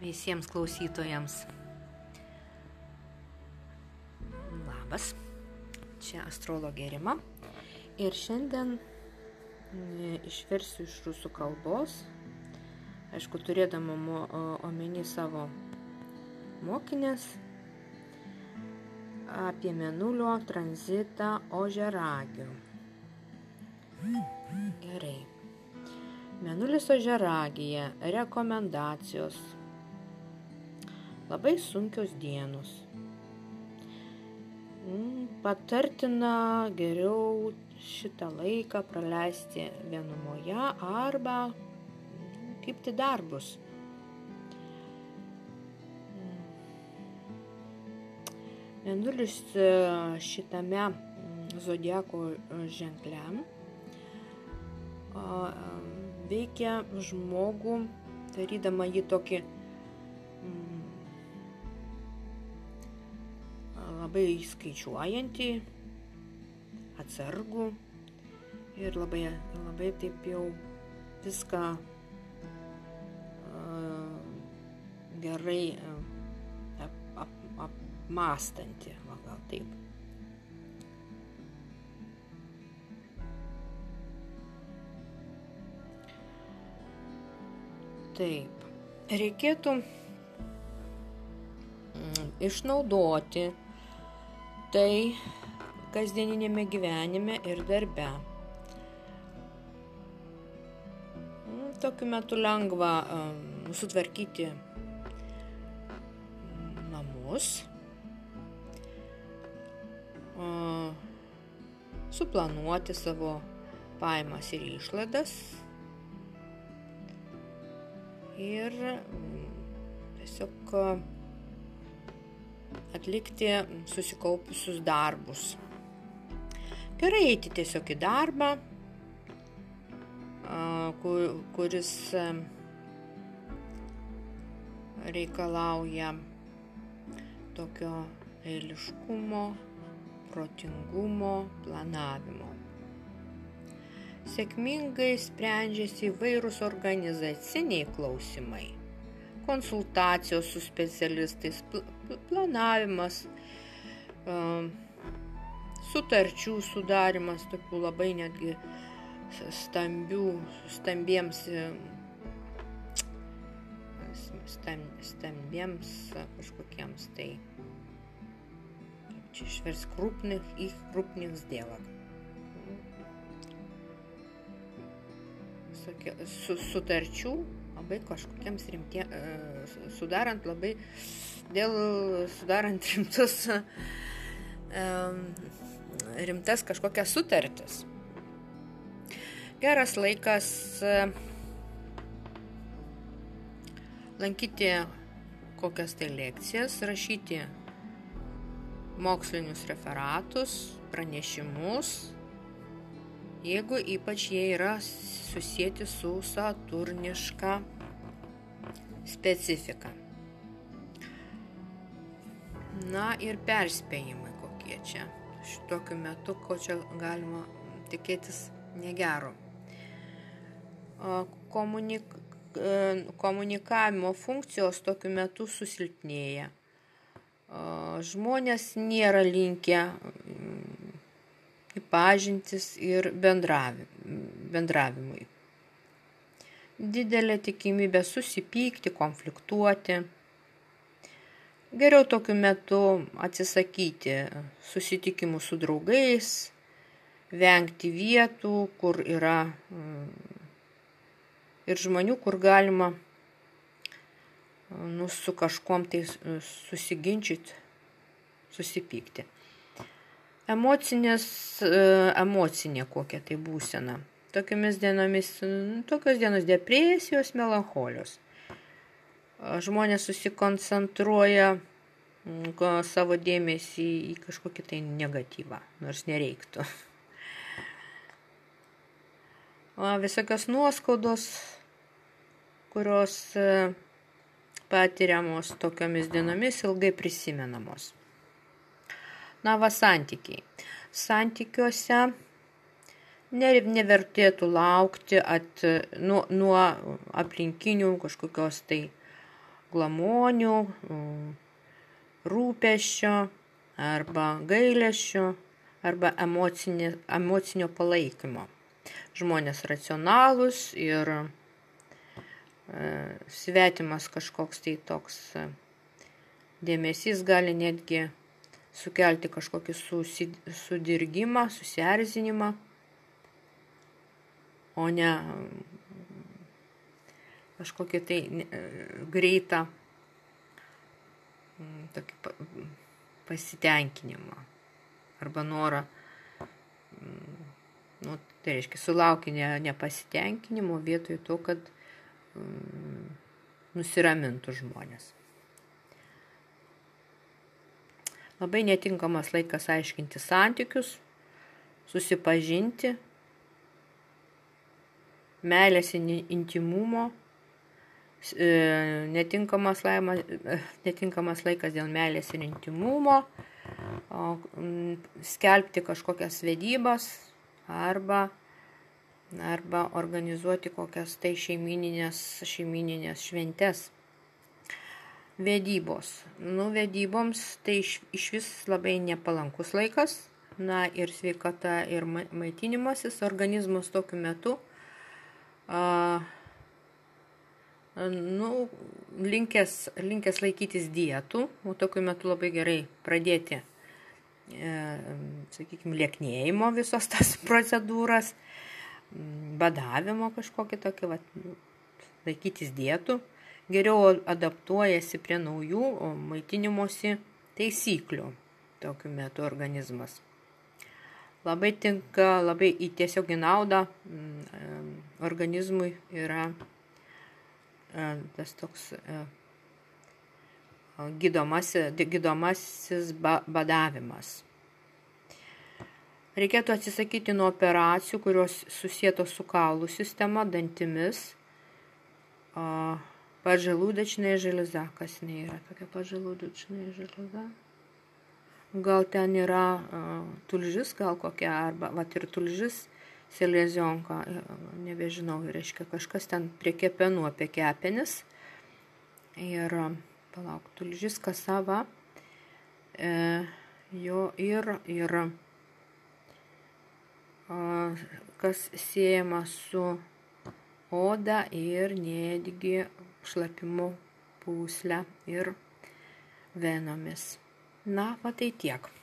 visiems klausytojams. Labas, čia astrologė Rima ir šiandien mm, išversiu iš rusų kalbos, aišku, turėdama omeny savo mokinės apie menulio tranzitą ožeragių. Gerai. Menulis ožeragija, rekomendacijos, labai sunkios dienos. Mm, patartina geriau šitą laiką praleisti vienumoje arba mm, krypti darbus. Mm. Mėnulis e, šitame zodiako ženkliam veikia žmogų, darydama jį tokį labai skaičiuojantį, atsargų ir labai, labai taip jau viską gerai uh, ap, ap, gal taip. Taip, reikėtų išnaudoti tai kasdieninėme gyvenime ir darbe. Mm, tokiu metu lengva um, sutvarkyti namus, uh, suplanuoti savo pajamas ir išlaidas ir um, tiesiog uh, atlikti susikaupusius darbus. Gerai eiti tiesiog į darbą, kuris reikalauja tokio eiliškumo, protingumo, planavimo. Sėkmingai sprendžiasi įvairūs organizaciniai klausimai konsultacijos su specialistais, planavimas, sutarčių sudarimas, tokių labai netgi stambių, stambiems, stambiems kažkokiems tai, čia išvers krupnih, į krupnih dėlak. Su, sutarčių labai kažkokiems rimtie, sudarant labai, dėl sudarant rimtus, rimtas kažkokias sutartis. Geras laikas lankyti kokias tai lekcijas, rašyti mokslinius referatus, pranešimus, jeigu ypač jie yra susijęti su saturniška specifika. Na ir perspėjimai kokie čia. Šitokiu metu, ko čia galima tikėtis negero. Komunik, e, komunikavimo funkcijos tokiu metu susilpnėja. Žmonės nėra linkę į pažintis ir bendravimui didelė tikimybė susipykti, konfliktuoti. Geriau tokiu metu atsisakyti susitikimų su draugais, vengti vietų, kur yra mm, ir žmonių, kur galima nu, su kažkuom tai susiginčyti, susipykti. Emocinės, e, emocinė kokia tai būsena. Tokiamis dienomis, tokios dienos depresijos, melancholijos. Žmonės susikoncentruoja savo dėmesį į kažkokį tai negatyvą, nors nereiktų. Visokios nuoskaudos, kurios e, patiriamos tokiomis dienomis, ilgai prisimenamos. Na, va santykiai. Santykiuose nevertėtų laukti at, nuo, nuo aplinkinių kažkokios tai glamonių, rūpeščio arba gailėščio arba emocinė, emocinio palaikymo. Žmonės racionalūs ir e, svetimas kažkoks tai toks dėmesys gali netgi sukelti kažkokį sudirgimą, susierzinimą, o ne kažkokį tai greitą tokį pasitenkinimą arba norą, nu, tai reiškia, sulaukia ne, nepasitenkinimo vietoj to, kad mm, nusiramintų žmonės. Labai netinkamas laikas aiškinti santykius, susipažinti, meilės intimumo, e, netinkamas, laima, e, netinkamas laikas dėl meilės ir intimumo, skelbti kažkokias vedybas arba, arba organizuoti kokias tai šeimininės, šeimininės šventes. Vedybos. Nu, vedyboms tai iš, iš vis labai nepalankus laikas. Na ir sveikata ir maitinimasis organizmas tokiu metu. A, nu, linkęs, linkęs laikytis dietų, o tokiu metu labai gerai pradėti E, sakykime, lieknėjimo visos tas procedūras, badavimo kažkokį tokį, va, laikytis dietų, geriau adaptuojasi prie naujų maitinimosi taisyklių tokiu metu organizmas. Labai tinka, labai į tiesiog į naudą organizmui yra e, tas toks e, gydomasis, gydomasis badavimas. Reikėtų atsisakyti nuo operacijų, kurios susijėtos su kaulų sistema, dantimis, pažalūdečinė želiza, kas nėra tokia pažalūdečinė želiza. Gal ten yra uh, tulžis, gal kokia, arba vat ir tulžis, selezionka, nebežinau, reiškia kažkas ten prie kepenų apie kepenis. Ir palauk, tulžis kasava, e, jo ir, ir kas siejama su oda ir netgi šlapimo pūslę ir venomis. Na, va tai tiek.